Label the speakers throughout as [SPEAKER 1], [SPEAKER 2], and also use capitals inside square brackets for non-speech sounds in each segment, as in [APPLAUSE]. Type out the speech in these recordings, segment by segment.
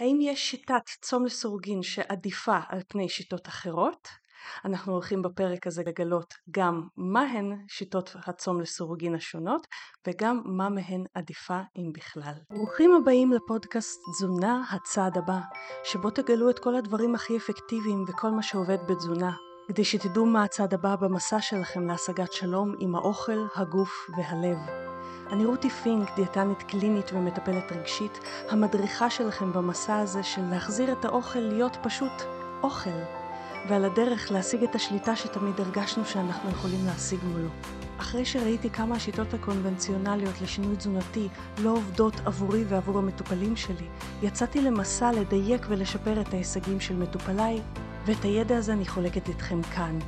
[SPEAKER 1] האם יש שיטת צום לסירוגין שעדיפה על פני שיטות אחרות? אנחנו הולכים בפרק הזה לגלות גם מהן שיטות הצום לסירוגין השונות וגם מה מהן עדיפה אם בכלל. ברוכים הבאים לפודקאסט תזונה הצעד הבא, שבו תגלו את כל הדברים הכי אפקטיביים וכל מה שעובד בתזונה. כדי שתדעו מה הצעד הבא במסע שלכם להשגת שלום עם האוכל, הגוף והלב. אני רותי פינק, דיאטנית קלינית ומטפלת רגשית, המדריכה שלכם במסע הזה של להחזיר את האוכל להיות פשוט אוכל, ועל הדרך להשיג את השליטה שתמיד הרגשנו שאנחנו יכולים להשיג מולו. אחרי שראיתי כמה השיטות הקונבנציונליות לשינוי תזונתי לא עובדות עבורי ועבור המטופלים שלי, יצאתי למסע לדייק ולשפר את ההישגים של מטופליי, ואת הידע הזה אני חולקת איתכם כאן.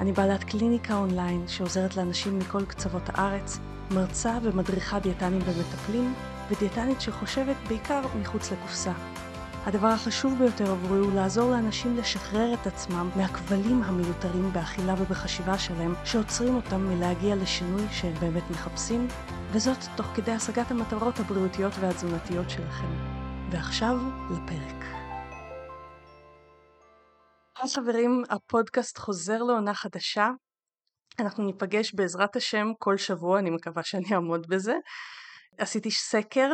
[SPEAKER 1] אני בעלת קליניקה אונליין שעוזרת לאנשים מכל קצוות הארץ, מרצה ומדריכה דיאטנים ומטפלים, ודיאטנית שחושבת בעיקר מחוץ לקופסה. הדבר החשוב ביותר עבורי הוא לעזור לאנשים לשחרר את עצמם מהכבלים המיותרים באכילה ובחשיבה שלהם, שעוצרים אותם מלהגיע לשינוי שהם באמת מחפשים, וזאת תוך כדי השגת המטרות הבריאותיות והתזונתיות שלכם. ועכשיו לפרק. היי חברים, הפודקאסט חוזר לעונה חדשה. אנחנו ניפגש בעזרת השם כל שבוע, אני מקווה שאני אעמוד בזה. עשיתי סקר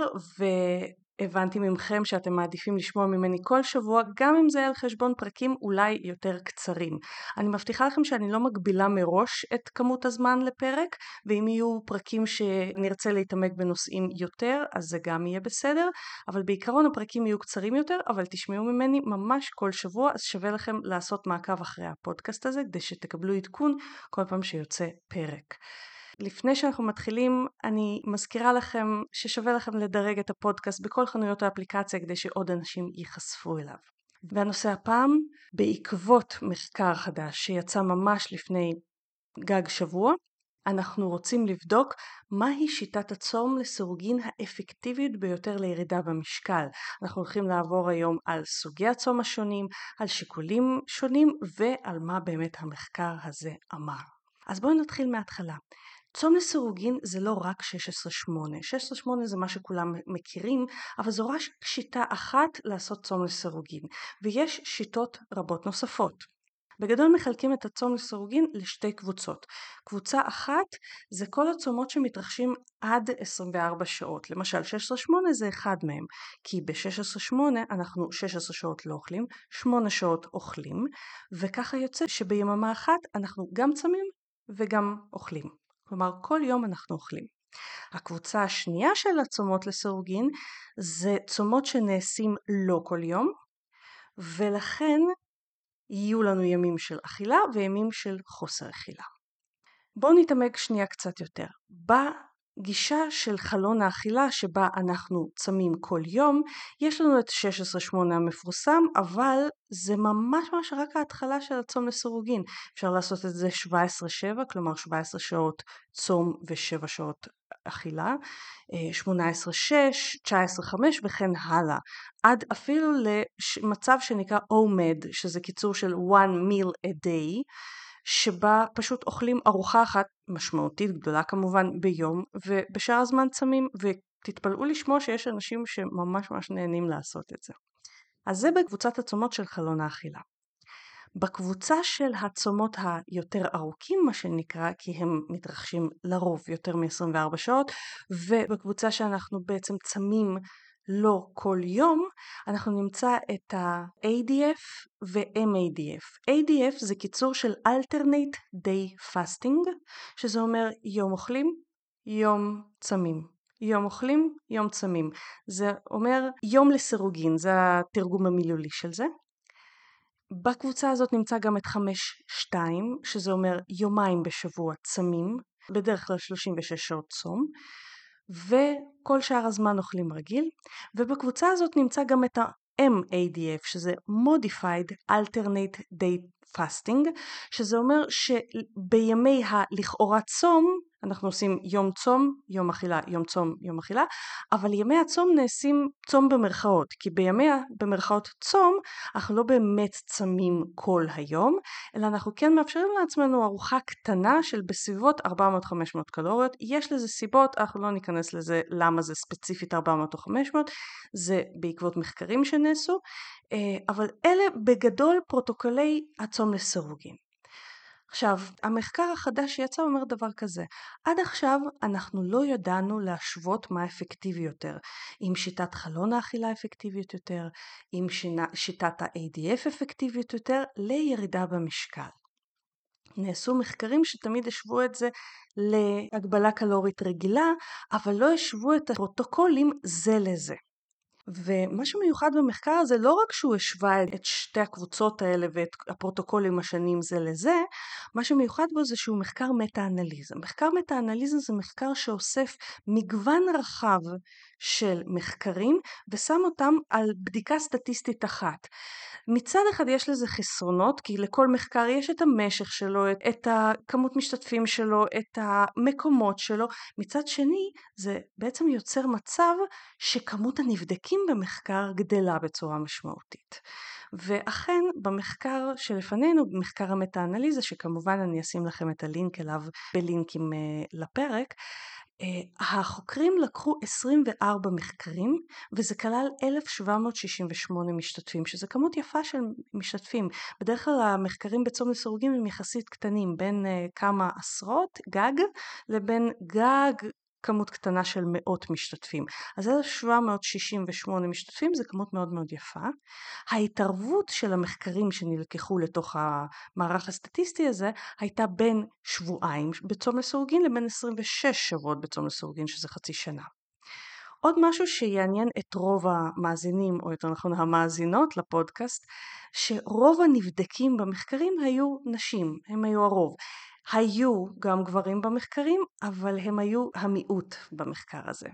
[SPEAKER 1] הבנתי ממכם שאתם מעדיפים לשמוע ממני כל שבוע, גם אם זה על חשבון פרקים אולי יותר קצרים. אני מבטיחה לכם שאני לא מגבילה מראש את כמות הזמן לפרק, ואם יהיו פרקים שנרצה להתעמק בנושאים יותר, אז זה גם יהיה בסדר, אבל בעיקרון הפרקים יהיו קצרים יותר, אבל תשמעו ממני ממש כל שבוע, אז שווה לכם לעשות מעקב אחרי הפודקאסט הזה, כדי שתקבלו עדכון כל פעם שיוצא פרק. לפני שאנחנו מתחילים אני מזכירה לכם ששווה לכם לדרג את הפודקאסט בכל חנויות האפליקציה כדי שעוד אנשים ייחשפו אליו. והנושא הפעם בעקבות מחקר חדש שיצא ממש לפני גג שבוע אנחנו רוצים לבדוק מהי שיטת הצום לסירוגין האפקטיבית ביותר לירידה במשקל. אנחנו הולכים לעבור היום על סוגי הצום השונים, על שיקולים שונים ועל מה באמת המחקר הזה אמר. אז בואו נתחיל מההתחלה. צום לסירוגין זה לא רק 16-8, 16-8 זה מה שכולם מכירים, אבל זו רק שיטה אחת לעשות צום לסירוגין, ויש שיטות רבות נוספות. בגדול מחלקים את הצום לסירוגין לשתי קבוצות. קבוצה אחת זה כל הצומות שמתרחשים עד 24 שעות. למשל 16-8 זה אחד מהם, כי ב-16-8 אנחנו 16 שעות לא אוכלים, 8 שעות אוכלים, וככה יוצא שביממה אחת אנחנו גם צמים וגם אוכלים. כלומר כל יום אנחנו אוכלים. הקבוצה השנייה של הצומות לסירוגין זה צומות שנעשים לא כל יום ולכן יהיו לנו ימים של אכילה וימים של חוסר אכילה. בואו נתעמק שנייה קצת יותר. גישה של חלון האכילה שבה אנחנו צמים כל יום, יש לנו את 16-8 המפורסם, אבל זה ממש ממש רק ההתחלה של הצום לסירוגין. אפשר לעשות את זה 17-7, כלומר 17 שעות צום ו-7 שעות אכילה, 18-6, 19-5 וכן הלאה, עד אפילו למצב שנקרא OMED, שזה קיצור של one meal a day, שבה פשוט אוכלים ארוחה אחת משמעותית גדולה כמובן ביום ובשאר הזמן צמים ותתפלאו לשמוע שיש אנשים שממש ממש נהנים לעשות את זה. אז זה בקבוצת הצומות של חלון האכילה. בקבוצה של הצומות היותר ארוכים מה שנקרא כי הם מתרחשים לרוב יותר מ-24 שעות ובקבוצה שאנחנו בעצם צמים לא כל יום, אנחנו נמצא את ה-ADF ו-MADF. ADF זה קיצור של alternate day fasting, שזה אומר יום אוכלים, יום צמים. יום אוכלים, יום צמים. זה אומר יום לסירוגין, זה התרגום המילולי של זה. בקבוצה הזאת נמצא גם את 5-2, שזה אומר יומיים בשבוע צמים, בדרך כלל 36 שעות צום. וכל שאר הזמן אוכלים רגיל, ובקבוצה הזאת נמצא גם את ה-MADF שזה Modified Alternate Day Fasting, שזה אומר שבימי הלכאורה צום אנחנו עושים יום צום, יום אכילה, יום צום, יום אכילה, אבל ימי הצום נעשים צום במרכאות, כי בימי במרכאות צום אנחנו לא באמת צמים כל היום, אלא אנחנו כן מאפשרים לעצמנו ארוחה קטנה של בסביבות 400-500 קלוריות, יש לזה סיבות, אנחנו לא ניכנס לזה למה זה ספציפית 400 או 500, זה בעקבות מחקרים שנעשו, אבל אלה בגדול פרוטוקולי הצום לסירוגין. עכשיו, המחקר החדש שיצא אומר דבר כזה, עד עכשיו אנחנו לא ידענו להשוות מה אפקטיבי יותר, אם שיטת חלון האכילה אפקטיבית יותר, אם שיטת ה-ADF אפקטיבית יותר, לירידה במשקל. נעשו מחקרים שתמיד השוו את זה להגבלה קלורית רגילה, אבל לא השוו את הפרוטוקולים זה לזה. ומה שמיוחד במחקר הזה לא רק שהוא השווה את שתי הקבוצות האלה ואת הפרוטוקולים השונים זה לזה, מה שמיוחד בו זה שהוא מחקר מטה-אנליזה. מחקר מטה-אנליזה זה מחקר שאוסף מגוון רחב של מחקרים ושם אותם על בדיקה סטטיסטית אחת. מצד אחד יש לזה חסרונות כי לכל מחקר יש את המשך שלו, את הכמות משתתפים שלו, את המקומות שלו, מצד שני זה בעצם יוצר מצב שכמות הנבדקים במחקר גדלה בצורה משמעותית. ואכן במחקר שלפנינו, מחקר המטה-אנליזה, שכמובן אני אשים לכם את הלינק אליו בלינקים uh, לפרק, Uh, החוקרים לקחו 24 מחקרים וזה כלל 1,768 משתתפים שזה כמות יפה של משתתפים בדרך כלל המחקרים בצום לסירוגין הם יחסית קטנים בין uh, כמה עשרות גג לבין גג כמות קטנה של מאות משתתפים. אז 1768 משתתפים זה כמות מאוד מאוד יפה. ההתערבות של המחקרים שנלקחו לתוך המערך הסטטיסטי הזה הייתה בין שבועיים בצום לסורגין לבין 26 שבועות בצום לסורגין שזה חצי שנה. עוד משהו שיעניין את רוב המאזינים, או יותר נכון המאזינות לפודקאסט, שרוב הנבדקים במחקרים היו נשים, הם היו הרוב. היו גם גברים במחקרים, אבל הם היו המיעוט במחקר הזה.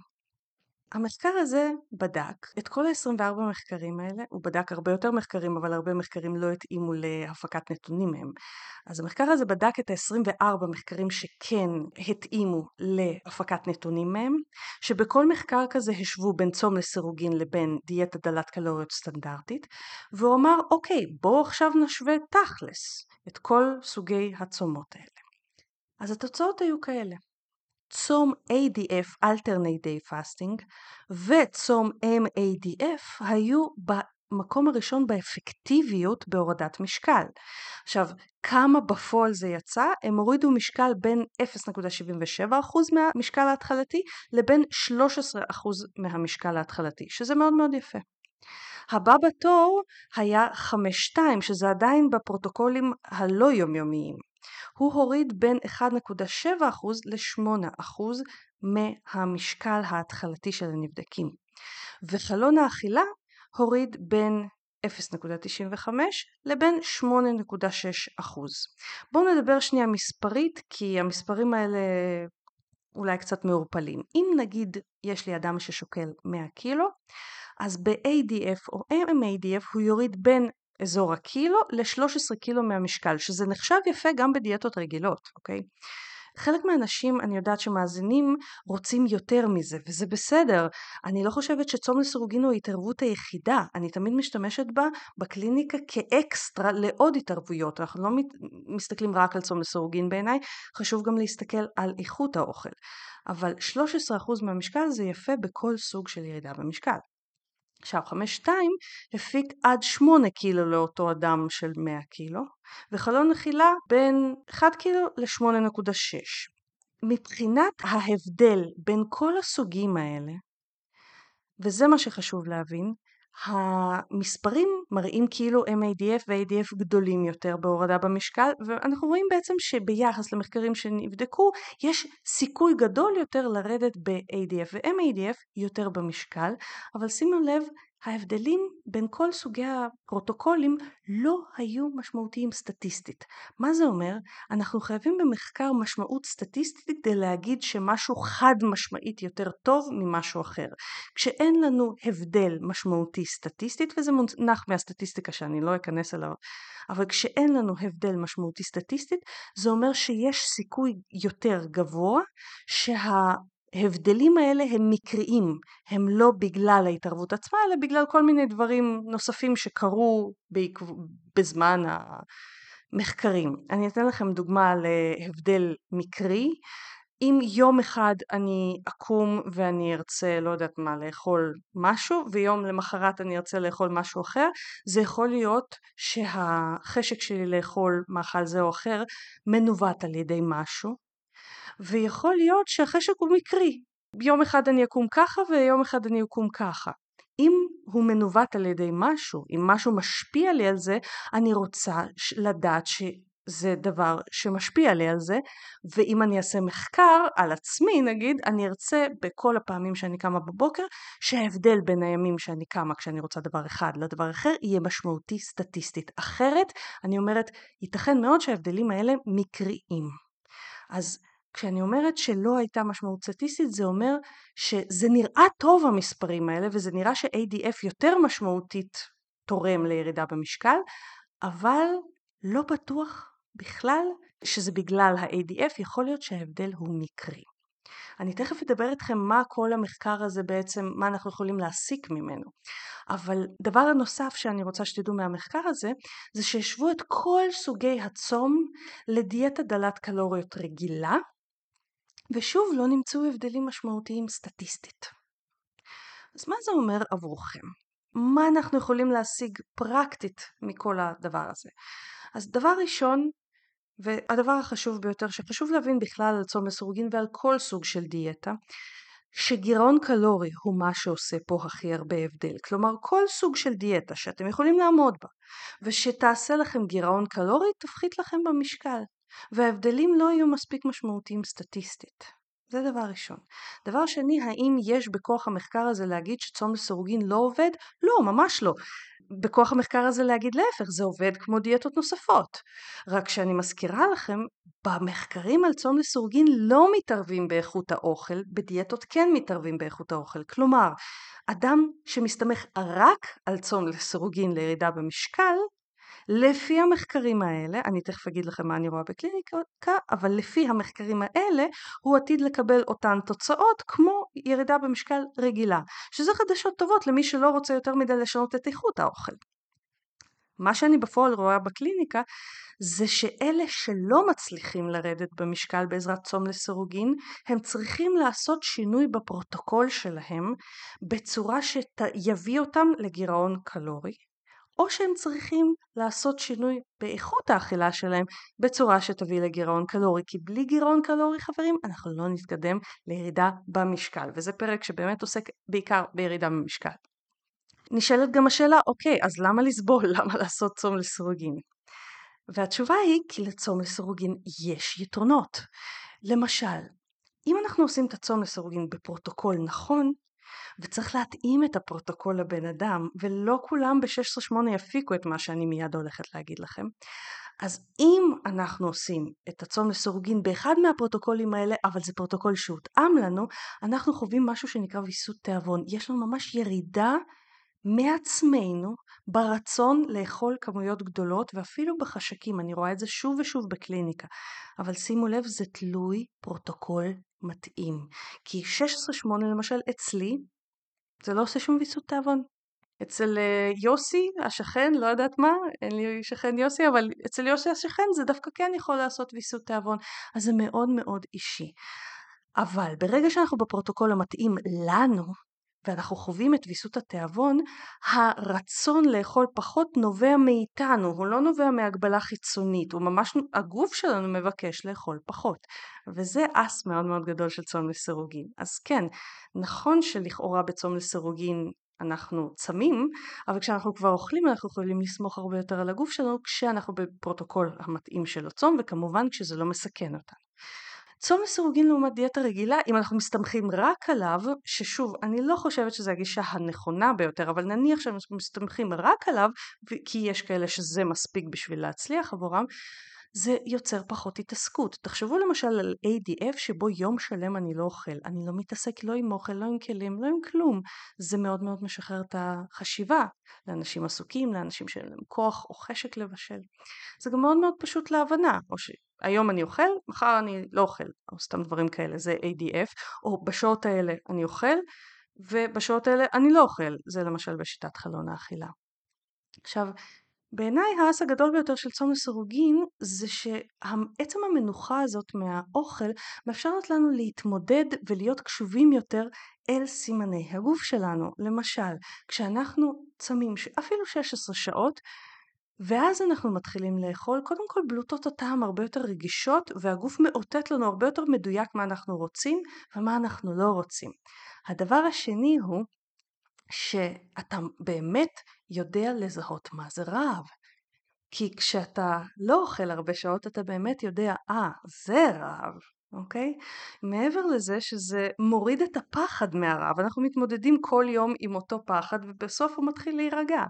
[SPEAKER 1] המחקר הזה בדק את כל ה-24 מחקרים האלה, הוא בדק הרבה יותר מחקרים אבל הרבה מחקרים לא התאימו להפקת נתונים מהם. אז המחקר הזה בדק את ה-24 מחקרים שכן התאימו להפקת נתונים מהם, שבכל מחקר כזה השוו בין צום לסירוגין לבין דיאטה דלת קלוריות סטנדרטית, והוא אמר אוקיי בואו עכשיו נשווה תכלס את כל סוגי הצומות האלה. אז התוצאות היו כאלה. צום ADF, alternate day fasting, וצום MADF היו במקום הראשון באפקטיביות בהורדת משקל. עכשיו, כמה בפועל זה יצא? הם הורידו משקל בין 0.77% מהמשקל ההתחלתי לבין 13% מהמשקל ההתחלתי, שזה מאוד מאוד יפה. הבא בתור היה 5.2 שזה עדיין בפרוטוקולים הלא יומיומיים. הוא הוריד בין 1.7% ל-8% מהמשקל ההתחלתי של הנבדקים. וחלון האכילה הוריד בין 0.95 לבין 8.6 בואו נדבר שנייה מספרית כי המספרים האלה אולי קצת מעורפלים. אם נגיד יש לי אדם ששוקל 100 קילו אז ב-ADF או MADF הוא יוריד בין אזור הקילו ל-13 קילו מהמשקל, שזה נחשב יפה גם בדיאטות רגילות, אוקיי? חלק מהאנשים אני יודעת שמאזינים רוצים יותר מזה וזה בסדר. אני לא חושבת שצום לסירוגין הוא ההתערבות היחידה. אני תמיד משתמשת בה בקליניקה כאקסטרה לעוד התערבויות. אנחנו לא מסתכלים רק על צום לסירוגין בעיניי חשוב גם להסתכל על איכות האוכל. אבל 13% מהמשקל זה יפה בכל סוג של ירידה במשקל עכשיו 5.2 הפיק עד 8 קילו לאותו אדם של 100 קילו וחלון אכילה בין 1 קילו ל-8.6. מבחינת ההבדל בין כל הסוגים האלה, וזה מה שחשוב להבין, המספרים מראים כאילו MADF ו-ADF גדולים יותר בהורדה במשקל ואנחנו רואים בעצם שביחס למחקרים שנבדקו יש סיכוי גדול יותר לרדת ב-ADF ו-MADF יותר במשקל אבל שימו לב ההבדלים בין כל סוגי הפרוטוקולים לא היו משמעותיים סטטיסטית. מה זה אומר? אנחנו חייבים במחקר משמעות סטטיסטית כדי להגיד שמשהו חד משמעית יותר טוב ממשהו אחר. כשאין לנו הבדל משמעותי סטטיסטית, וזה מונח מהסטטיסטיקה שאני לא אכנס אליו, אבל כשאין לנו הבדל משמעותי סטטיסטית, זה אומר שיש סיכוי יותר גבוה שה... ההבדלים האלה הם מקריים, הם לא בגלל ההתערבות עצמה, אלא בגלל כל מיני דברים נוספים שקרו בזמן המחקרים. אני אתן לכם דוגמה להבדל מקרי. אם יום אחד אני אקום ואני ארצה, לא יודעת מה, לאכול משהו, ויום למחרת אני ארצה לאכול משהו אחר, זה יכול להיות שהחשק שלי לאכול מאכל זה או אחר מנווט על ידי משהו, ויכול להיות שהחשק הוא מקרי. יום אחד אני אקום ככה ויום אחד אני אקום ככה. אם הוא מנווט על ידי משהו, אם משהו משפיע לי על זה, אני רוצה לדעת שזה דבר שמשפיע לי על זה, ואם אני אעשה מחקר על עצמי נגיד, אני ארצה בכל הפעמים שאני קמה בבוקר, שההבדל בין הימים שאני קמה כשאני רוצה דבר אחד לדבר אחר יהיה משמעותי סטטיסטית. אחרת, אני אומרת, ייתכן מאוד שההבדלים האלה מקריים. אז כשאני אומרת שלא הייתה משמעות סטטיסטית זה אומר שזה נראה טוב המספרים האלה וזה נראה ש-ADF יותר משמעותית תורם לירידה במשקל אבל לא בטוח בכלל שזה בגלל ה-ADF יכול להיות שההבדל הוא מקרי. אני תכף אדבר איתכם מה כל המחקר הזה בעצם, מה אנחנו יכולים להסיק ממנו. אבל דבר הנוסף שאני רוצה שתדעו מהמחקר הזה, זה שהשוו את כל סוגי הצום לדיאטה דלת קלוריות רגילה, ושוב לא נמצאו הבדלים משמעותיים סטטיסטית. אז מה זה אומר עבורכם? מה אנחנו יכולים להשיג פרקטית מכל הדבר הזה? אז דבר ראשון, והדבר החשוב ביותר שחשוב להבין בכלל על צום לסורגין ועל כל סוג של דיאטה, שגירעון קלורי הוא מה שעושה פה הכי הרבה הבדל. כלומר כל סוג של דיאטה שאתם יכולים לעמוד בה ושתעשה לכם גירעון קלורי תפחית לכם במשקל. וההבדלים לא יהיו מספיק משמעותיים סטטיסטית. זה דבר ראשון. דבר שני, האם יש בכוח המחקר הזה להגיד שצום לסירוגין לא עובד? לא, ממש לא. בכוח המחקר הזה להגיד להפך, זה עובד כמו דיאטות נוספות. רק שאני מזכירה לכם, במחקרים על צום לסירוגין לא מתערבים באיכות האוכל, בדיאטות כן מתערבים באיכות האוכל. כלומר, אדם שמסתמך רק על צום לסירוגין לירידה במשקל, לפי המחקרים האלה, אני תכף אגיד לכם מה אני רואה בקליניקה, אבל לפי המחקרים האלה הוא עתיד לקבל אותן תוצאות כמו ירידה במשקל רגילה, שזה חדשות טובות למי שלא רוצה יותר מדי לשנות את איכות האוכל. מה שאני בפועל רואה בקליניקה זה שאלה שלא מצליחים לרדת במשקל בעזרת צום לסירוגין, הם צריכים לעשות שינוי בפרוטוקול שלהם בצורה שיביא אותם לגירעון קלורי. או שהם צריכים לעשות שינוי באיכות האכילה שלהם בצורה שתביא לגירעון קלורי, כי בלי גירעון קלורי חברים אנחנו לא נתקדם לירידה במשקל, וזה פרק שבאמת עוסק בעיקר בירידה במשקל. נשאלת גם השאלה, אוקיי, אז למה לסבול? [LAUGHS] למה לעשות צום לסירוגין? והתשובה היא כי לצום לסירוגין יש יתרונות. למשל, אם אנחנו עושים את הצום לסירוגין בפרוטוקול נכון, וצריך להתאים את הפרוטוקול לבן אדם, ולא כולם ב-16-8 יפיקו את מה שאני מיד הולכת להגיד לכם. אז אם אנחנו עושים את הצום לסירוגין באחד מהפרוטוקולים האלה, אבל זה פרוטוקול שהותאם לנו, אנחנו חווים משהו שנקרא ויסות תיאבון. יש לנו ממש ירידה מעצמנו ברצון לאכול כמויות גדולות ואפילו בחשקים, אני רואה את זה שוב ושוב בקליניקה, אבל שימו לב זה תלוי פרוטוקול מתאים, כי 16-8 למשל אצלי זה לא עושה שום ויסות תיאבון. אצל אה, יוסי השכן, לא יודעת מה, אין לי שכן יוסי, אבל אצל יוסי השכן זה דווקא כן יכול לעשות ויסות תיאבון, אז זה מאוד מאוד אישי. אבל ברגע שאנחנו בפרוטוקול המתאים לנו, ואנחנו חווים את ויסות התיאבון, הרצון לאכול פחות נובע מאיתנו, הוא לא נובע מהגבלה חיצונית, הוא ממש, הגוף שלנו מבקש לאכול פחות. וזה אס מאוד מאוד גדול של צום לסירוגין. אז כן, נכון שלכאורה בצום לסירוגין אנחנו צמים, אבל כשאנחנו כבר אוכלים אנחנו יכולים לסמוך הרבה יותר על הגוף שלנו כשאנחנו בפרוטוקול המתאים של הצום, וכמובן כשזה לא מסכן אותנו. צום לסירוגין לעומת דיאטה רגילה, אם אנחנו מסתמכים רק עליו, ששוב, אני לא חושבת שזו הגישה הנכונה ביותר, אבל נניח שאנחנו מסתמכים רק עליו, כי יש כאלה שזה מספיק בשביל להצליח עבורם, זה יוצר פחות התעסקות. תחשבו למשל על ADF שבו יום שלם אני לא אוכל, אני לא מתעסק לא עם אוכל, לא עם כלים, לא עם כלום. זה מאוד מאוד משחרר את החשיבה לאנשים עסוקים, לאנשים שאין להם כוח או חשק לבשל. זה גם מאוד מאוד פשוט להבנה, או שהיום אני אוכל, מחר אני לא אוכל, או סתם דברים כאלה, זה ADF, או בשעות האלה אני אוכל, ובשעות האלה אני לא אוכל, זה למשל בשיטת חלון האכילה. עכשיו, בעיניי האס הגדול ביותר של צום לסירוגין זה שעצם המנוחה הזאת מהאוכל מאפשרת לנו להתמודד ולהיות קשובים יותר אל סימני הגוף שלנו. למשל, כשאנחנו צמים אפילו 16 שעות ואז אנחנו מתחילים לאכול, קודם כל בלוטות הטעם הרבה יותר רגישות והגוף מאותת לנו הרבה יותר מדויק מה אנחנו רוצים ומה אנחנו לא רוצים. הדבר השני הוא שאתה באמת יודע לזהות מה זה רעב. כי כשאתה לא אוכל הרבה שעות אתה באמת יודע, אה, ah, זה רעב, אוקיי? מעבר לזה שזה מוריד את הפחד מהרעב, אנחנו מתמודדים כל יום עם אותו פחד ובסוף הוא מתחיל להירגע.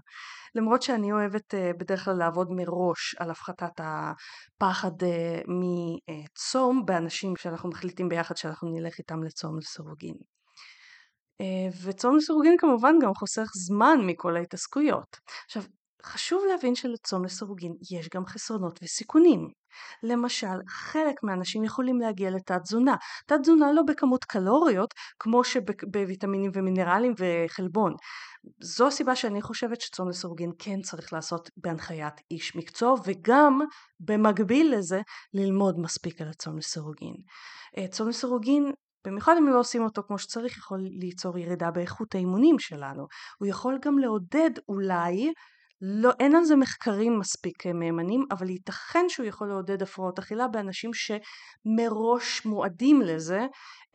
[SPEAKER 1] למרות שאני אוהבת uh, בדרך כלל לעבוד מראש על הפחתת הפחד uh, מצום באנשים שאנחנו מחליטים ביחד שאנחנו נלך איתם לצום לסירוגין. אה, וצום לסירוגין כמובן גם חוסך זמן מכל ההתעסקויות. עכשיו, חשוב להבין שלצום לסירוגין יש גם חסרונות וסיכונים. למשל, חלק מהאנשים יכולים להגיע לתת תזונה. תת תזונה לא בכמות קלוריות כמו שבוויטמינים ומינרלים וחלבון. זו הסיבה שאני חושבת שצום לסירוגין כן צריך לעשות בהנחיית איש מקצוע וגם במקביל לזה ללמוד מספיק על הצום לסירוגין. אה, צום לסירוגין במיוחד אם לא עושים אותו כמו שצריך יכול ליצור ירידה באיכות האימונים שלנו. הוא יכול גם לעודד אולי, לא, אין על זה מחקרים מספיק מהימנים, אבל ייתכן שהוא יכול לעודד הפרעות אכילה באנשים שמראש מועדים לזה,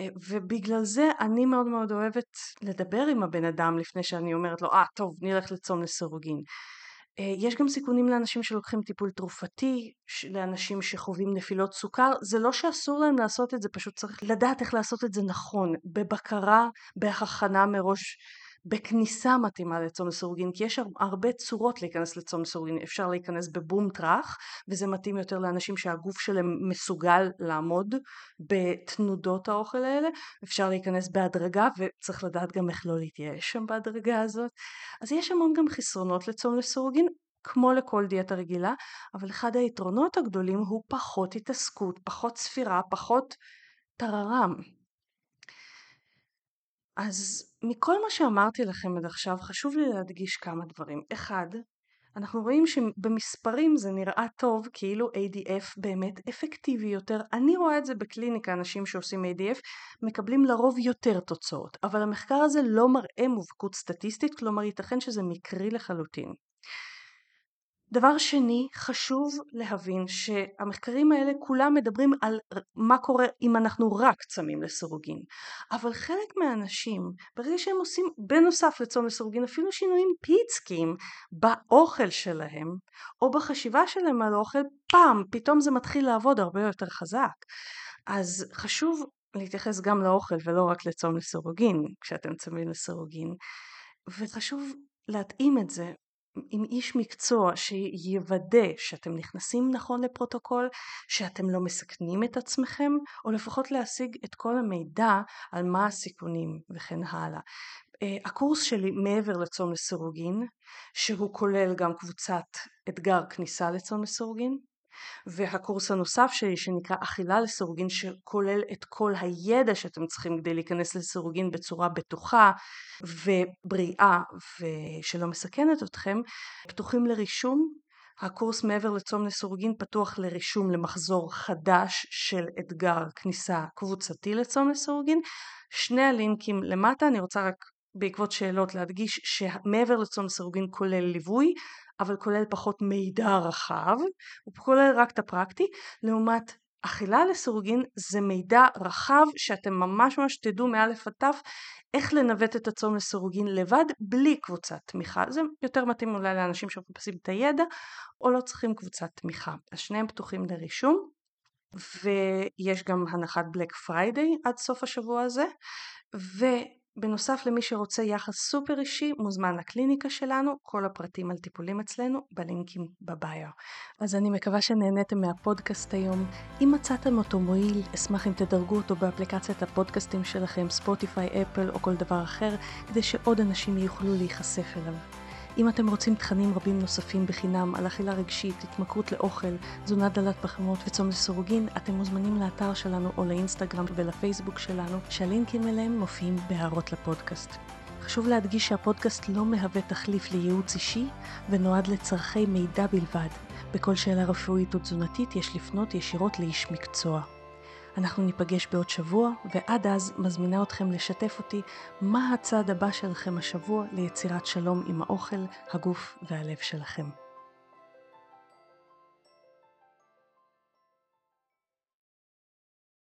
[SPEAKER 1] אה, ובגלל זה אני מאוד מאוד אוהבת לדבר עם הבן אדם לפני שאני אומרת לו, אה ah, טוב נלך לצום לסירוגין. אה, יש גם סיכונים לאנשים שלוקחים טיפול תרופתי, לאנשים שחווים נפילות סוכר, זה לא שאסור להם לעשות את זה, פשוט צריך לדעת איך לעשות את זה נכון, בבקרה, בהכנה מראש בכניסה מתאימה לצום לסירוגין כי יש הרבה צורות להיכנס לצום לסירוגין אפשר להיכנס בבום טראח וזה מתאים יותר לאנשים שהגוף שלהם מסוגל לעמוד בתנודות האוכל האלה. אפשר להיכנס בהדרגה וצריך לדעת גם איך לא להתייאש שם בהדרגה הזאת. אז יש המון גם חסרונות לצום לסירוגין כמו לכל דיאטה רגילה אבל אחד היתרונות הגדולים הוא פחות התעסקות פחות ספירה פחות טררם. אז מכל מה שאמרתי לכם עד עכשיו חשוב לי להדגיש כמה דברים. אחד, אנחנו רואים שבמספרים זה נראה טוב כאילו ADF באמת אפקטיבי יותר. אני רואה את זה בקליניקה, אנשים שעושים ADF מקבלים לרוב יותר תוצאות, אבל המחקר הזה לא מראה מובהקות סטטיסטית, כלומר ייתכן שזה מקרי לחלוטין. דבר שני, חשוב להבין שהמחקרים האלה כולם מדברים על מה קורה אם אנחנו רק צמים לסירוגין. אבל חלק מהאנשים, ברגע שהם עושים בנוסף לצום לסירוגין אפילו שינויים פיצקיים באוכל שלהם, או בחשיבה שלהם על האוכל, פעם פתאום זה מתחיל לעבוד הרבה יותר חזק. אז חשוב להתייחס גם לאוכל ולא רק לצום לסירוגין כשאתם צמים לסירוגין. וחשוב להתאים את זה עם איש מקצוע שיוודא שאתם נכנסים נכון לפרוטוקול, שאתם לא מסכנים את עצמכם, או לפחות להשיג את כל המידע על מה הסיכונים וכן הלאה. אה, הקורס שלי מעבר לצום לסירוגין, שהוא כולל גם קבוצת אתגר כניסה לצום לסירוגין, והקורס הנוסף שלי שנקרא אכילה לסירוגין שכולל את כל הידע שאתם צריכים כדי להיכנס לסירוגין בצורה בטוחה ובריאה ושלא מסכנת אתכם פתוחים לרישום. הקורס מעבר לצום לסירוגין פתוח לרישום למחזור חדש של אתגר כניסה קבוצתי לצום לסירוגין. שני הלינקים למטה אני רוצה רק בעקבות שאלות להדגיש שמעבר לצום לסירוגין כולל ליווי אבל כולל פחות מידע רחב, הוא כולל רק את הפרקטי, לעומת אכילה לסירוגין זה מידע רחב שאתם ממש ממש תדעו מאלף עד תף איך לנווט את הצום לסירוגין לבד בלי קבוצת תמיכה. זה יותר מתאים אולי לאנשים שמחפשים את הידע או לא צריכים קבוצת תמיכה. אז שניהם פתוחים לרישום. ויש גם הנחת Black Friday עד סוף השבוע הזה, ובנוסף למי שרוצה יחס סופר אישי מוזמן לקליניקה שלנו, כל הפרטים על טיפולים אצלנו בלינקים בביו. אז אני מקווה שנהניתם מהפודקאסט היום. אם מצאתם אותו מועיל, אשמח אם תדרגו אותו באפליקציית הפודקאסטים שלכם, Spotify, Apple או כל דבר אחר, כדי שעוד אנשים יוכלו להיחשף אליו. אם אתם רוצים תכנים רבים נוספים בחינם על אכילה רגשית, התמכרות לאוכל, תזונה דלת פחמות וצום לסירוגין, אתם מוזמנים לאתר שלנו או לאינסטגרם ולפייסבוק שלנו, שהלינקים אליהם מופיעים בהערות לפודקאסט. חשוב להדגיש שהפודקאסט לא מהווה תחליף לייעוץ אישי ונועד לצורכי מידע בלבד. בכל שאלה רפואית או תזונתית יש לפנות ישירות לאיש מקצוע. אנחנו ניפגש בעוד שבוע, ועד אז מזמינה אתכם לשתף אותי מה הצעד הבא שלכם השבוע ליצירת שלום עם האוכל, הגוף והלב שלכם.